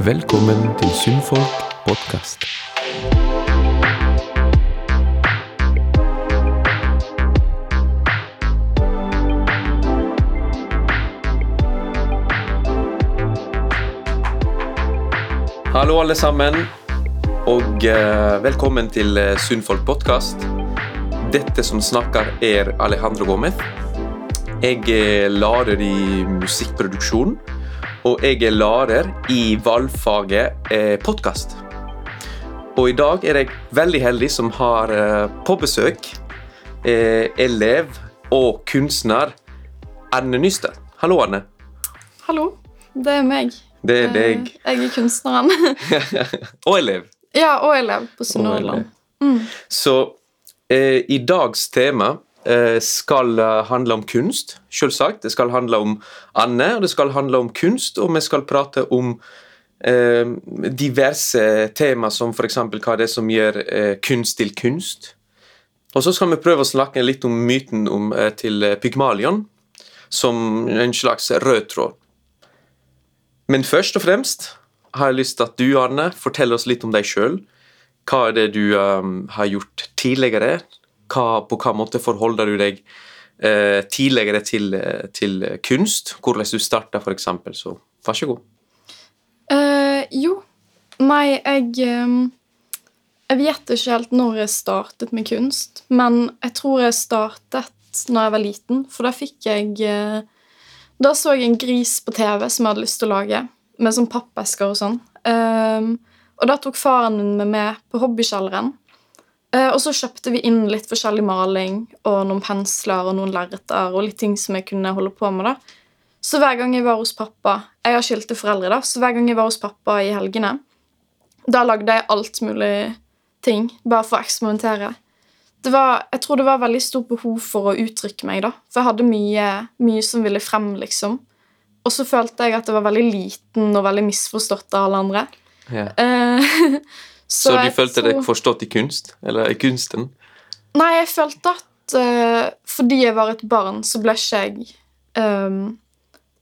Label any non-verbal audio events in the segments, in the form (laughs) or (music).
Velkommen til Sunnfolk podkast. Hallo, alle sammen, og eh, velkommen til eh, Sunnfolk podkast. Dette som snakker, er Alejandro Gomez. Jeg er lærer i musikkproduksjon, og jeg er lærer i valgfaget eh, podkast. Og i dag er jeg veldig heldig som har eh, på besøk eh, elev og kunstner Anne Nystad. Hallo, Anne. Hallo, det er meg. Det er deg. Eh, Jeg er kunstneren. (laughs) og elev. ja, og elev på Sunnhordland. Mm. Så eh, i dags tema skal eh, handle om kunst, selvsagt. Det skal handle om Anne, og det skal handle om kunst, og vi skal prate om eh, diverse tema, som f.eks. hva det er som gjør eh, kunst til kunst. Og så skal vi prøve å snakke litt om myten om, eh, til eh, Pygmalion, som en slags rød tråd. Men først og fremst har jeg lyst til at du, Anne, forteller oss litt om deg sjøl. Hva er det du um, har gjort tidligere? Hva, på hva måte forholder du deg eh, tidligere til, eh, til kunst? Hvordan du starta, f.eks. Så vær så god. Uh, jo, nei, jeg ehm, Jeg vet ikke helt når jeg startet med kunst, men jeg tror jeg startet når jeg var liten, for da fikk jeg eh, Da så jeg en gris på TV som jeg hadde lyst til å lage, med sånn pappesker og sånn. Um, og da tok faren min med meg på hobbykjelleren. Eh, og så kjøpte vi inn litt forskjellig maling og noen pensler og noen lerreter og litt ting som jeg kunne holde på med. da. Så hver gang jeg var hos pappa Jeg har skilte foreldre, da, så hver gang jeg var hos pappa i helgene, da lagde jeg alt mulig ting, bare for å eksperimentere. Det var, jeg tror det var veldig stort behov for å uttrykke meg, da. For jeg hadde mye, mye som ville frem, liksom. Og så følte jeg at jeg var veldig liten og veldig misforstått av alle andre. Ja. (laughs) Eh, Så, du følte deg forstått i kunst? Eller i kunsten? Nei, jeg følte at uh, fordi jeg var et barn, så ble ikke jeg um,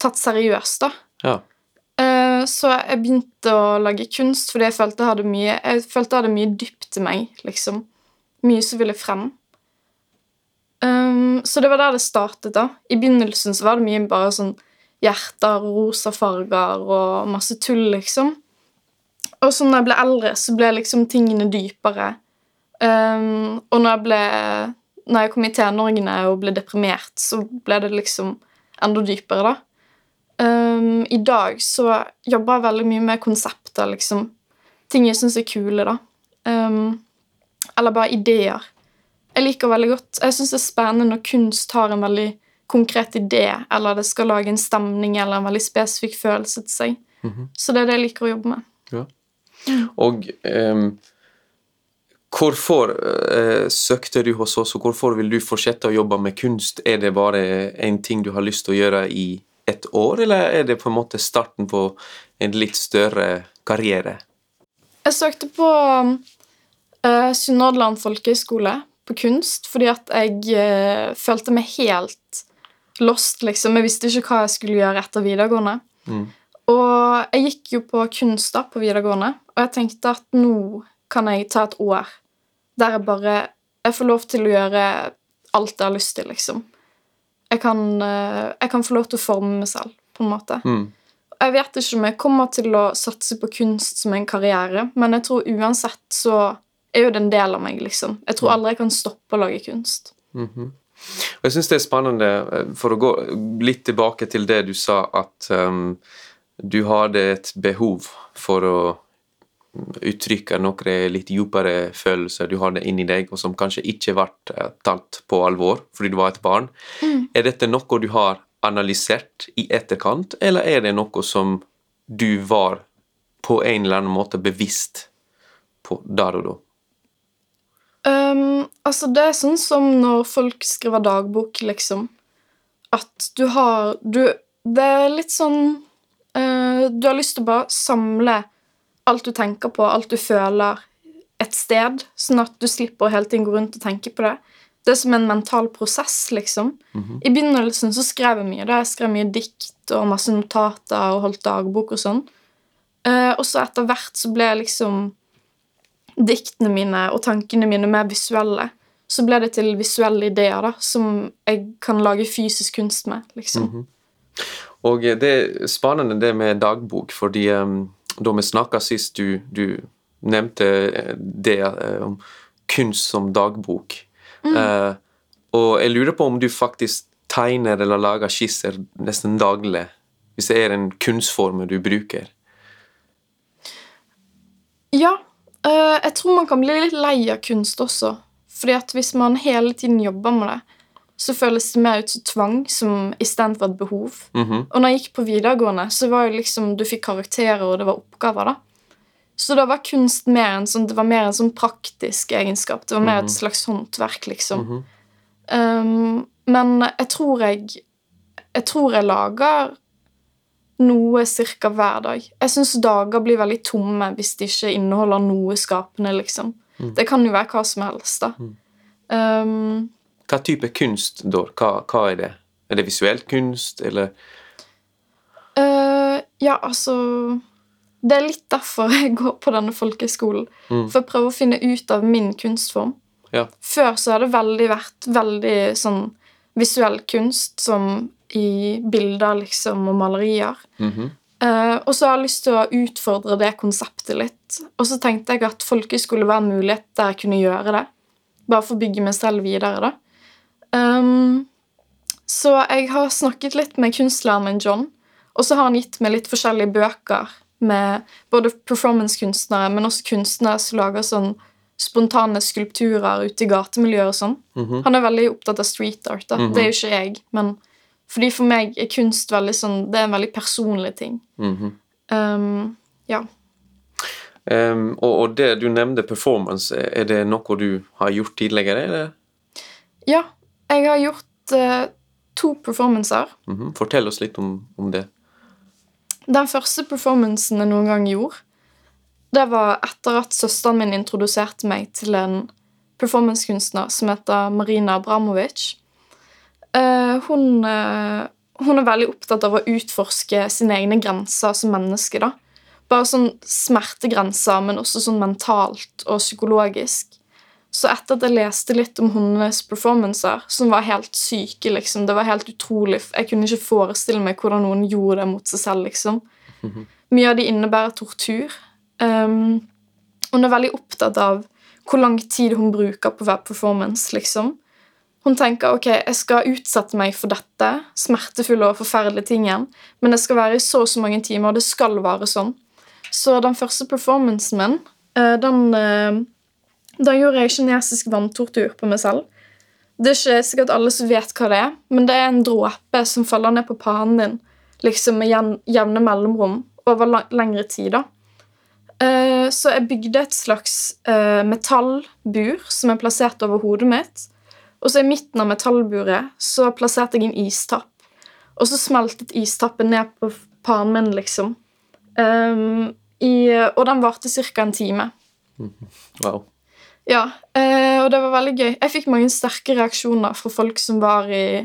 tatt seriøst, da. Ja. Eh, så jeg begynte å lage kunst fordi jeg følte jeg hadde mye Jeg følte jeg hadde mye dypt i meg, liksom. Mye som ville frem. Um, så det var der det startet, da. I begynnelsen så var det mye bare sånn hjerter og rosa farger og masse tull, liksom. Og så når jeg ble eldre, så ble liksom tingene dypere. Um, og når jeg ble Når jeg kom i tenåringene og ble deprimert, så ble det liksom enda dypere, da. Um, I dag så jobber jeg veldig mye med konsepter, liksom. Ting jeg syns er kule, da. Um, eller bare ideer. Jeg liker veldig godt Jeg syns det er spennende når kunst har en veldig konkret idé, eller det skal lage en stemning eller en veldig spesifikk følelse til seg. Mhm. Så det er det jeg liker å jobbe med. Og um, hvorfor eh, søkte du hos oss, og hvorfor vil du fortsette å jobbe med kunst? Er det bare en ting du har lyst til å gjøre i et år, eller er det på en måte starten på en litt større karriere? Jeg søkte på uh, Sunnhordland folkehøgskole på kunst fordi at jeg eh, følte meg helt lost, liksom. Jeg visste ikke hva jeg skulle gjøre etter videregående. Mm. Og jeg gikk jo på kunst da på videregående, og jeg tenkte at nå kan jeg ta et år der jeg bare Jeg får lov til å gjøre alt jeg har lyst til, liksom. Jeg kan, eh, jeg kan få lov til å forme meg selv, på en måte. Mm. Jeg vet ikke om jeg kommer til å satse på kunst som en karriere, men jeg tror uansett så er jo det en del av meg, liksom. Jeg tror aldri jeg kan stoppe å lage kunst. Mhm. Og jeg syns det er spennende, eh, for å gå litt tilbake til det du sa, at ehm, du hadde et behov for å uttrykke noen litt dypere følelser du hadde inni deg, og som kanskje ikke ble eh, tatt på alvor fordi du var et barn. Mm. Er dette noe du har analysert i etterkant, eller er det noe som du var på en eller annen måte bevisst på der og da? Um, altså, det er sånn som når folk skriver dagbok, liksom. At du har du, Det er litt sånn Du har lyst til å bare samle alt du tenker på, alt du føler, et sted, sånn at du slipper å hele tiden gå rundt og tenke på det. Det er som en mental prosess, liksom. Mhm. I begynnelsen så skrev jeg mye. da Jeg skrev mye dikt og masse notater og holdt dagbok og sånn. Uh, og så etter hvert så ble liksom diktene mine og tankene mine mer visuelle. Så ble det til visuelle ideer da, som jeg kan lage fysisk kunst med. liksom. Mhm. Og eh, det er spennende det med dagbok, fordi um, da vi snakka sist, du, du nevnte eh, det om om kunst som dagbok. Eh, og jeg lurer på om du faktisk tegner eller lager skisser nesten daglig, hvis det er en kunstform du bruker. Ja, Uh, jeg tror man kan bli litt lei av kunst også. Fordi at hvis man hele tiden jobber med det, så føles det mer ut som tvang som istedenfor et behov. Mhm. Og når jeg gikk på videregående, så var jo liksom du fikk karakterer, og det var oppgaver. da. Så da var kunst mer en sånn, det var mer en sånn praktisk egenskap. Det var mer et slags håndverk, liksom. Mhm. Um, men jeg tror jeg Jeg tror jeg lager noe ca. hver dag. Jeg syns dager blir veldig tomme hvis de ikke inneholder noe skapende, liksom. Det kan jo være hva som helst, da. Um, Hva type kunst, da? Hva, hva er det? Er det visuelt kunst, eller uh, ja, altså Det er litt derfor (laughs) jeg går på denne folkehøyskolen. For å prøve å finne ut av min kunstform. Ja. Før så har det veldig vært veldig sånn visuell kunst, som i bilder liksom, og malerier. Mm -hmm. uh, og så har jeg lyst til å utfordre det konseptet litt. Og så tenkte jeg at folkehøyskole var en mulighet der jeg kunne gjøre det. Bare for å bygge meg selv videre, da. Um, så jeg har snakket litt med kunstlæreren min, John. Og så har han gitt meg litt forskjellige bøker med både performancekunstnere, men også kunstnere som lager sånn spontane skulpturer ute i gatemiljøet og sånn. Mhm. Han er veldig opptatt av street art. da. Det er jo ikke jeg, men fordi for meg er kunst veldig sånn, det er en veldig personlig ting. Mhm. Um, ja. Um, og, og det du nevnte performance, er det noe du har gjort tidligere? Eller? ja, jeg har gjort eh, to performancer. Mhm. Fortell oss litt om, om det. Den første performancen jeg noen gang gjorde, det var etter at søsteren min introduserte meg til en performancekunstner som heter Marina Abramovic. Eh, hun, eh, hun er veldig opptatt av å utforske sine egne grenser som menneske. da. Bare sånn smertegrenser, men også sånn mentalt og psykologisk. Så etter at jeg leste litt om hennes performancer, som var helt syke liksom, Det var helt utrolig. Jeg kunne ikke forestille meg hvordan noen gjorde det mot seg selv. liksom. (laughs) Mye av det innebærer tortur. Um, hun er veldig opptatt av hvor lang tid hun bruker på hver performance. liksom. Hun tenker ok, jeg skal utsette meg for dette smertefulle og forferdelige tingen, men det skal være i så og så mange timer, og det skal være sånn. Så den første performancen min, eh, den, eh, da gjorde jeg kinesisk vanntortur på meg selv. Det er ikke sikkert alle som vet hva det er, men det er en dråpe som faller ned på pannen din liksom med jevne mellomrom over lengre tid. da. Eh, Så jeg bygde et slags eh, metallbur som er plassert over hodet mitt. Og så i midten av metallburet så plasserte jeg en istapp. Og så smeltet istappen ned på pannen min, liksom. Um, i, og den varte ca. en time. Wow. Ja, eh, og det var veldig gøy. Jeg fikk mange sterke reaksjoner fra folk som var i,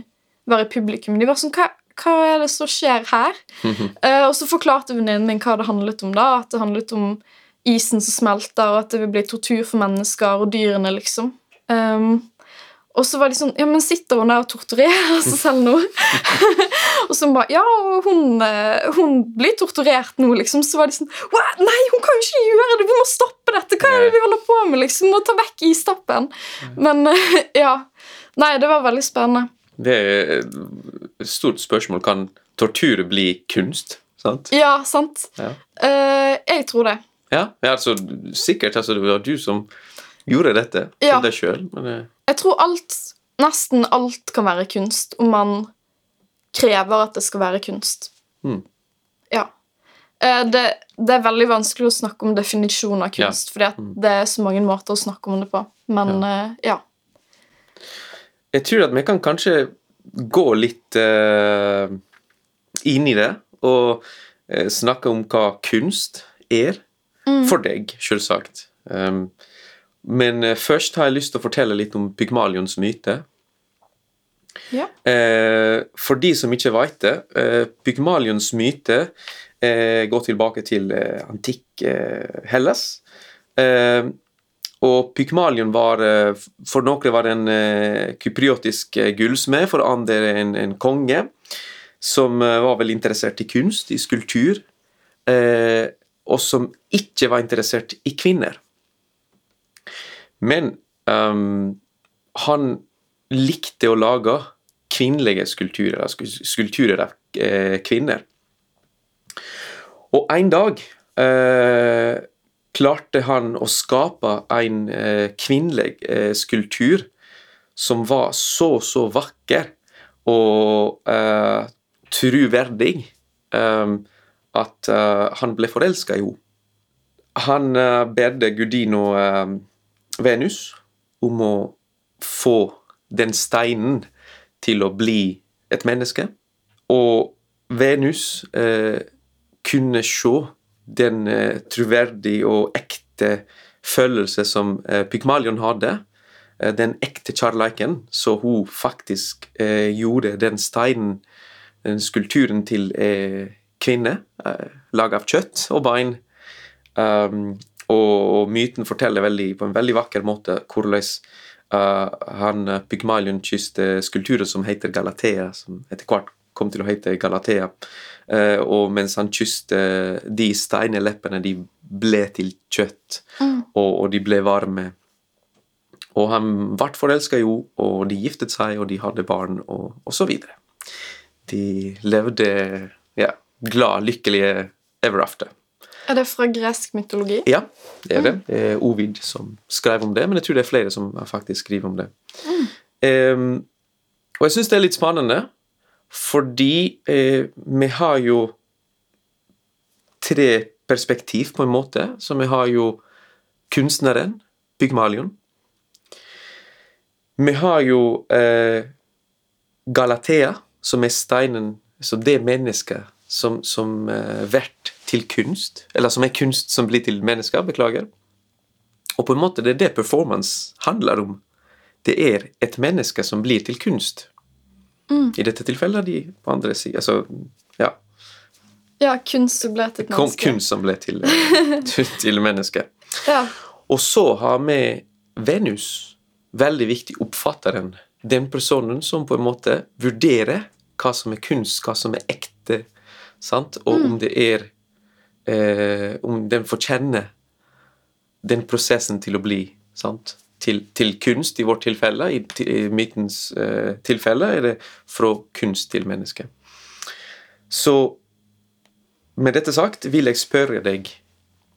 var i publikum. De var sånn Hva, hva er det som skjer her? (laughs) Eh, og så forklarte venninnen min hva det handlet om. da, At det handlet om isen som smelter, og at det vil bli tortur for mennesker og dyrene, liksom. Um, og så var de sånn Ja, men sitter hun der og torturerer seg (laughs) selv nå? (laughs) og så bare Ja, hun, eh, hun blir torturert nå, liksom. Så var de sånn «What? Nei, hun kan jo ikke gjøre det! Vi må stoppe dette! Hva er det vi holder på med? liksom? Må ta vekk istappen. Men (laughs) ja. Nei, det var veldig spennende. Det er et stort spørsmål. Kan tortur bli kunst? Sant? Ja, sant? Ja. Uh, jeg tror det. Ja, ja altså, sikkert. Altså, det var du som gjorde dette til Ja. deg sjøl. Eh, Jeg tror alt, nesten alt kan være kunst om man krever at det skal være kunst. Mm. Ja. Eh, Det, det er veldig vanskelig å snakke om definisjon av kunst, fordi at det er så mange måter å snakke om det på. Men ja. ja. jeg tror at vi kan kanskje gå litt uh, inn i det, og eh, snakke om hva kunst er. For deg, selvsagt. Um, men eh, først har jeg lyst til å fortelle litt om Pygmalions myte. ja. Eh, for de som ikke vet det, eh, Pygmalions myte eh, går tilbake til antikk Hellas. Eh, og Pygmalion var For noen var en kypriotisk gullsmed, for andre en, en konge. Som var vel interessert i kunst, i skulptur. Eh, og som ikke var interessert i kvinner. Men um, han likte å lage kvinnelige skulpturer, skulpturer av eh, kvinner. Og en dag eh, klarte han å skape en eh, kvinnelig eh, skulptur som var så, så vakker og eh, truverdig eh, at eh, han ble forelska i henne. Han uh, bedde Gudino... eh, Venus om å få den steinen til å bli et menneske. Og Venus eh, kunne se den eh, troverdige og ekte følelse som eh, Pygmalion hadde. Eh, den ekte kjærleiken. Så hun faktisk eh, gjorde den steinen, den skulpturen, til eh, kvinne. Eh, Laga av kjøtt og bein. Um, og, myten forteller veldig, på en veldig vakker måte hvordan uh, han uh, Pygmalion kysste skulpturer som heter Galatea, som etter hvert kom til å hete Galatea. Uh, og mens han kysste de steineleppene, de ble til kjøtt, Mm. og, og de ble varme. Og han ble forelska i henne, og de giftet seg, og de hadde barn, og, og så videre. De levde ja, glad, lykkelige ever after. Er det fra gresk mytologi? Ja, det er det. Det er Ovid som skrev om det, men jeg tror det er flere som faktisk skriver om det. Ehm, og jeg syns det er litt spennende, fordi eh, vi har jo tre perspektiv, på en måte. Så vi har jo kunstneren, Pygmalion. Vi har jo eh, Galatea, som er steinen, så det mennesket som, som eh, vert til kunst, eller som er kunst som blir til mennesker, beklager. Og på en måte det er det performance handler om. Det er et menneske som blir til kunst. Mm. I dette tilfellet de på andre siden. Altså, ja. Ja, kunst som ble til et menneske. kunst som ble (laughs) til, til, menneske. Ja. Og så har vi Venus, veldig viktig oppfatteren. Den personen som på en måte vurderer hva som er kunst, hva som er ekte, sant? og om det er eh, Om den får kjenne den prosessen til å bli sant? Til, til kunst, i vårt tilfelle. I, i mytens eh, tilfelle er det fra kunst til menneske. Så med dette sagt vil jeg spørre deg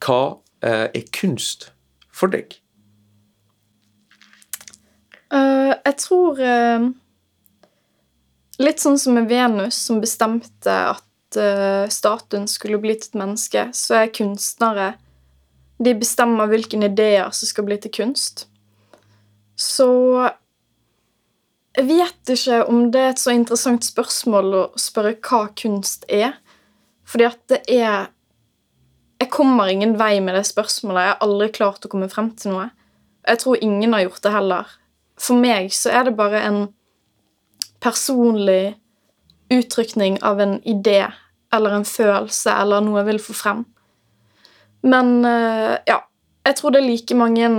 hva eh, er kunst for deg? Uh, jeg tror Litt sånn som med Venus, som bestemte at uh, statuen skulle bli til et menneske, så er kunstnere De bestemmer hvilke ideer som skal bli til kunst. Så jeg vet ikke om det er et så interessant spørsmål å spørre hva kunst er. Fordi at det er Jeg kommer ingen vei med det spørsmålet. Jeg har aldri klart å komme frem til noe. Jeg tror ingen har gjort det heller. For meg så er det bare en personlig uttrykkning av en idé eller en følelse eller noe jeg vil få frem. Men eh, ja, jeg tror det er like mange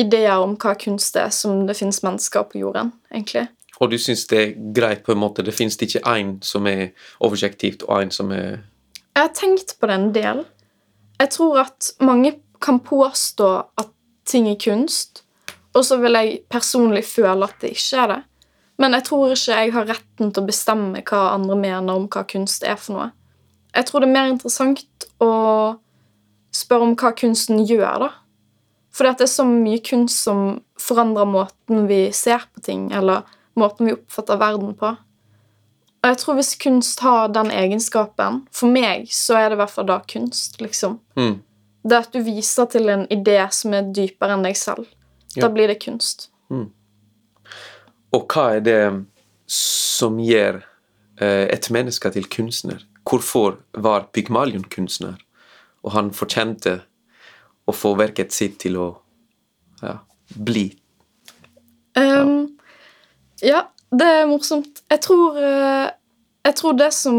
ideer om hva kunst er, som det fins mennesker på jorden, egentlig. Og du syns det er greit på en måte? Det fins ikke én som er objektivt, og én som er Jeg har tenkt på det en del. Jeg tror at mange kan påstå at ting er kunst, og så vil jeg personlig føle at det ikke er det. Men jeg tror ikke jeg har retten til å bestemme hva andre mener om hva kunst er for noe. Jeg tror det er mer interessant å spørre om hva kunsten gjør, da. At det er så mye kunst som forandrer måten vi ser på ting, eller måten vi oppfatter verden på. Og jeg tror hvis kunst har den egenskapen For meg så er det i hvert fall da kunst, liksom. mm. Det at du viser til en idé som er dypere enn deg selv. Ja. Da blir det kunst. Og hva er det som gjør eh, et menneske til kunstner? Hvorfor var Pygmalion kunstner? Og han fortjente å få verket sitt til å ja, bli Um, ja, det er morsomt. Jeg tror, eh, jeg tror det som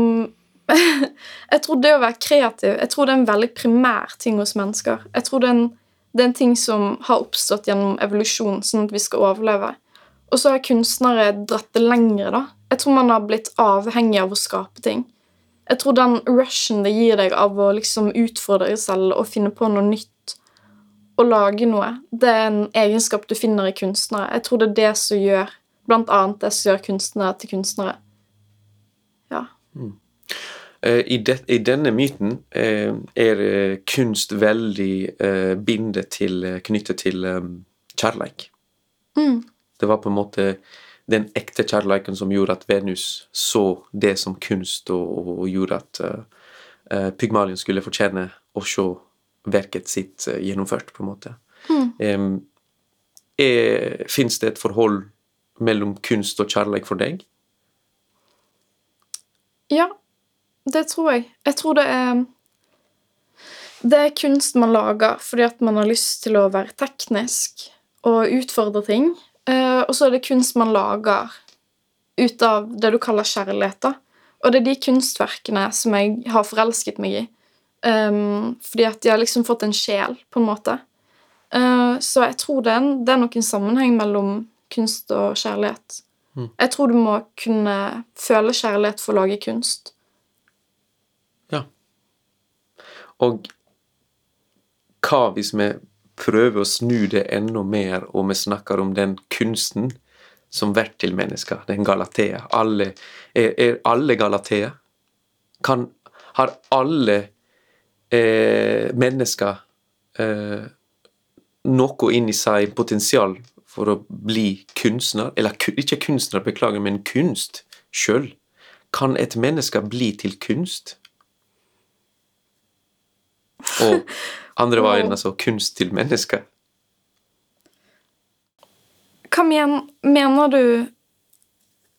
(laughs) Jeg tror det å være kreativ Jeg tror det er en veldig primær ting hos mennesker. Jeg tror det er en, det er en ting som har oppstått gjennom evolusjon, sånn at vi skal overleve. Og så har kunstnere dratt det lengre. da. Jeg tror man har blitt avhengig av å skape ting. Jeg tror den rushen det gir deg av å liksom utfordre deg selv og finne på noe nytt og lage noe, det er en egenskap du finner i kunstnere. Jeg tror det er det som gjør blant annet det som gjør kunstnere til kunstnere. Ja. Mm. I, det, I denne myten eh, er eh, kunst veldig eh, bindet til, eh, knyttet til eh, kjærleik. Mm. Det var på en måte den ekte kjærleiken som gjorde at Venus så det som kunst, og, og gjorde at uh, Pygmalion skulle fortjene å se verket sitt uh, gjennomført, på en måte. Mm. Um, Fins det et forhold mellom kunst og kjærleik for deg? Ja, det tror jeg. Jeg tror det er Det er kunst man lager fordi at man har lyst til å være teknisk og utfordre ting. Eh, og så er det kunst man lager ut av det du kaller kjærlighet. da. Og det er de kunstverkene som jeg har forelsket meg i. Um, fordi at de har liksom fått en sjel, på en måte. Uh, så jeg tror det er, en, det er nok en sammenheng mellom kunst og kjærlighet. Mm. Jeg tror du må kunne føle kjærlighet for å lage kunst. Ja. Og hva hvis vi prøver å snu det enda mer, og vi snakker om den kunsten som blir til mennesker, den Galatea. Alle, er, er alle Galatea? Kan, har alle eh, mennesker eh, noe inni seg potensial for å bli kunstner? Eller ikke kunstner, beklager, men kunst sjøl. Kan et menneske bli til kunst? Og (laughs) andre veien, altså kunst til mennesker. Hva men, mener du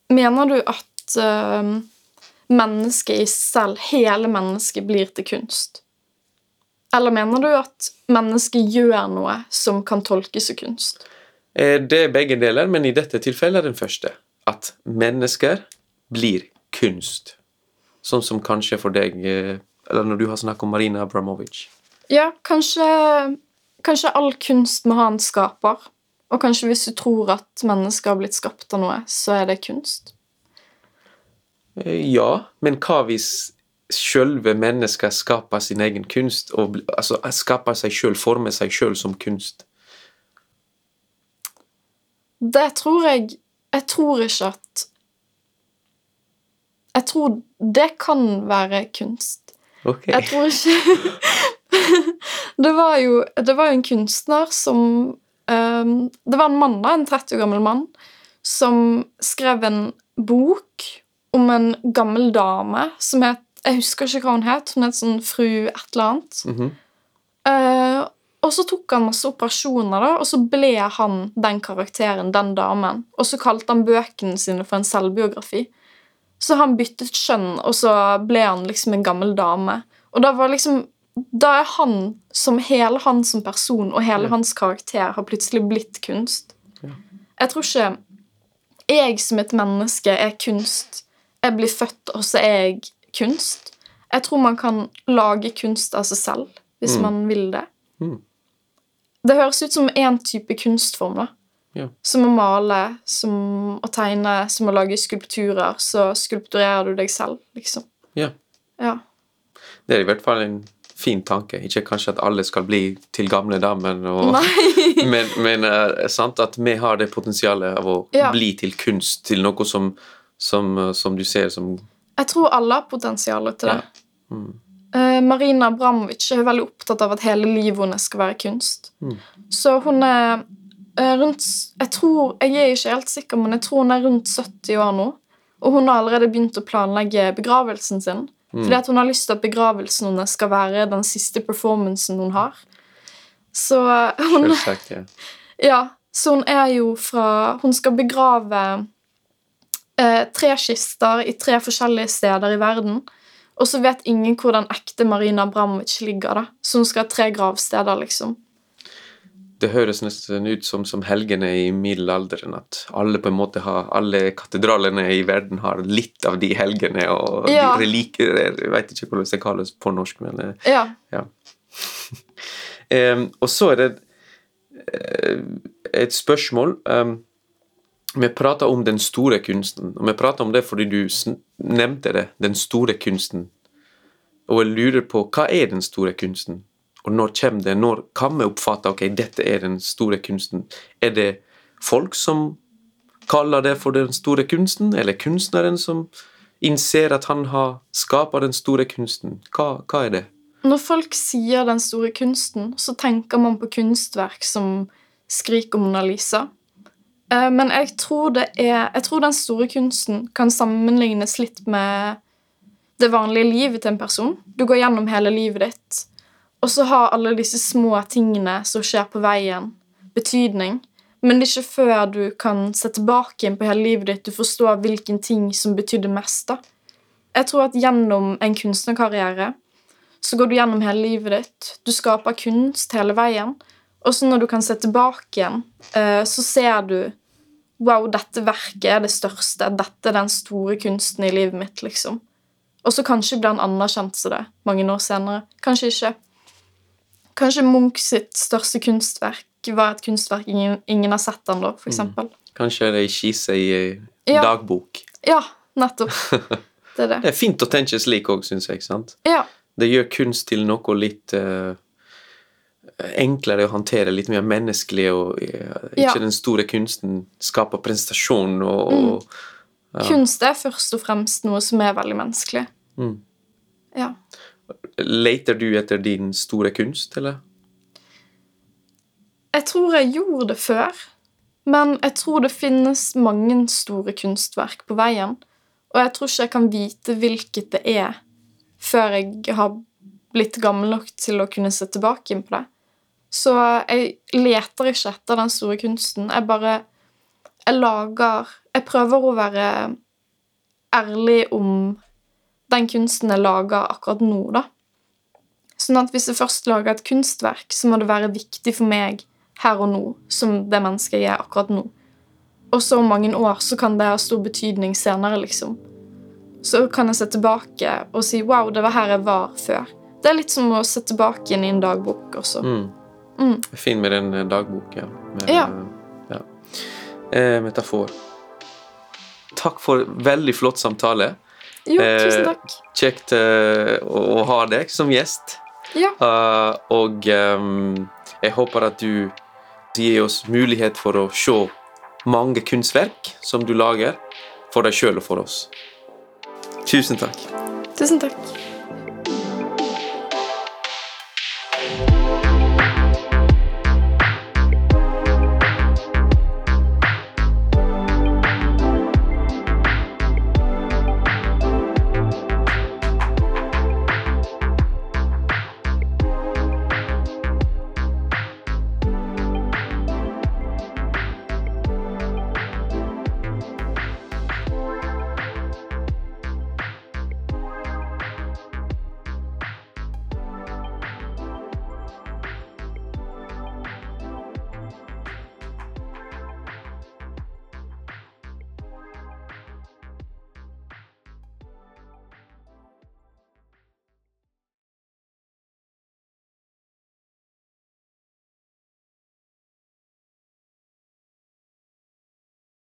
Mener du at uh, mennesket i selv, hele mennesket, blir til kunst? Eller mener du at mennesket gjør noe som kan tolkes som kunst? Eh, Det er begge deler, men i dette tilfellet er den første. At mennesker blir kunst. Sånn som kanskje for deg eh, Eller når du har snakket om Marina Abramovic. Ja, kanskje, kanskje all kunst må ha en skaper. Og kanskje hvis du tror at mennesker har blitt skapt av noe, så er det kunst. Eh, Ja, men hva hvis sjølve mennesket skaper sin egen kunst? Og, altså skaper seg sjøl, former seg sjøl som kunst? Det tror jeg Jeg tror ikke at Jeg tror det kan være kunst. Ok. Jeg tror ikke (laughs) det, var jo, det var jo en kunstner som um, Det var en mann, da, en 30 år gammel mann, som skrev en bok om en gammel dame som het Jeg husker ikke hva hun het. Hun het sånn fru et eller annet. Mm -hmm. uh, og så tok han masse operasjoner, da, og så ble han den karakteren, den damen. Og så kalte han bøkene sine for en selvbiografi. Så han byttet kjønn, og så ble han liksom en gammel dame. Og da var liksom Da er han som hele han som person og hele Ja. hans karakter har plutselig blitt kunst. Ja. Jeg tror ikke jeg som et menneske er kunst. Jeg blir født, og så er jeg kunst. Jeg tror man kan lage kunst av seg selv, hvis Mm. man vil det. Mm. Det høres ut som én type kunstform. da. Ja. Som å male, som å tegne, som å lage skulpturer. Så skulpturerer du deg selv, liksom. Ja. Ja. Det er i hvert fall en fin tanke. Ikke kanskje at alle skal bli til gamle damer, og, (laughs) men, men er sant at vi har det potensialet av å Ja. bli til kunst, til noe som, som, eh, som du ser som Jeg tror alle har potensial til det. Ja. Mm. Eh, Marina Abramovic er veldig opptatt av at hele livet hennes skal være kunst. Mm. Så hun er eh, rundt Jeg tror, jeg er ikke helt sikker, men jeg tror hun er rundt 70 år nå. Og hun har allerede begynt å planlegge begravelsen sin. Mm. Fordi at hun har lyst til at begravelsen hennes skal være den siste performancen hun har. Så eh, hun, Selvsagt, (laughs) ja. ja, så hun er jo fra Hun skal begrave eh, tre kister i tre forskjellige steder i verden. Og så vet ingen hvor den ekte Marina Abramovic ligger. da. Så hun skal ha tre gravsteder, liksom. Det høres nesten ut som, som helgene i middelalderen. At alle på en måte har, alle katedralene i verden har litt av de helgene. Og Ja. de reliker Jeg vet ikke hvordan det kalles på norsk, men eh, Ja. ja. (laughs) um, og så er det eh, et spørsmål um, Vi prater om den store kunsten, og vi prater om det fordi du nevnte det, den store kunsten. Og jeg lurer på hva er den store kunsten? Og når kommer det? Når kan vi oppfatte ok, dette er den store kunsten? Er det folk som kaller det for den store kunsten, eller kunstneren som innser at han har skapa den store kunsten? Hva, hva er det? Når folk sier den store kunsten, så tenker man på kunstverk som Skrik og Mona Lisa. Eh, Men jeg tror, det er, jeg tror den store kunsten kan sammenlignes litt med det vanlige livet til en person. Du går gjennom hele livet ditt, og så har alle disse små tingene som skjer på veien, betydning. Men det er ikke før du kan se tilbake inn på hele livet ditt, du forstår hvilken ting som betydde mest. da. Jeg tror at gjennom en kunstnerkarriere så går du gjennom hele livet ditt. Du skaper kunst hele veien. Og så når du kan se tilbake igjen, eh, så ser du Wow, dette verket er det største. Dette er den store kunsten i livet mitt, liksom. Og så kanskje blir han anerkjent som det mange år senere. Kanskje ikke. Kanskje Munch sitt største kunstverk var et kunstverk ingen, ingen har sett ennå, for eksempel. Kanskje det er skisse i eh, Ja. dagbok. Ja, nettopp. (laughs) Det er det. Det er fint å tenke slik òg, syns jeg. sant? Ja. Det gjør kunst til noe litt uh, enklere å håndtere, litt mer menneskelig, og uh, ikke Ja. den store kunsten skaper prestasjon og, og Kunst er først og fremst noe som er veldig menneskelig. Mm. Ja. Leter du etter din store kunst, eller? Jeg tror jeg gjorde det før, men jeg tror det finnes mange store kunstverk på veien. Og jeg tror ikke jeg kan vite hvilket det er, før jeg har blitt gammel nok til å kunne se tilbake inn på det. Så jeg leter ikke etter den store kunsten. Jeg bare Jeg lager Jeg prøver å være ærlig om den kunsten jeg lager akkurat nå, da. Sånn at hvis jeg først lager et kunstverk, så må det være viktig for meg her og nå, som det mennesket jeg er akkurat nå. Og så om mange år så kan det ha stor betydning senere, liksom. Så kan jeg se tilbake og si 'wow, det var her jeg var før'. Det er litt som å se tilbake inn i en dagbok også. Mm. Mm. Fin med den eh, dagboken. Med, Ja. ja. Eh, metafor. Takk for veldig flott samtale. Jo, Eh, tusen takk. Kjekt eh, å, å ha deg som gjest. Ja. Uh, og um, jeg håper at du gir oss mulighet for å se mange kunstverk som du lager, for deg sjøl og for oss. Tusen takk. Tusen takk.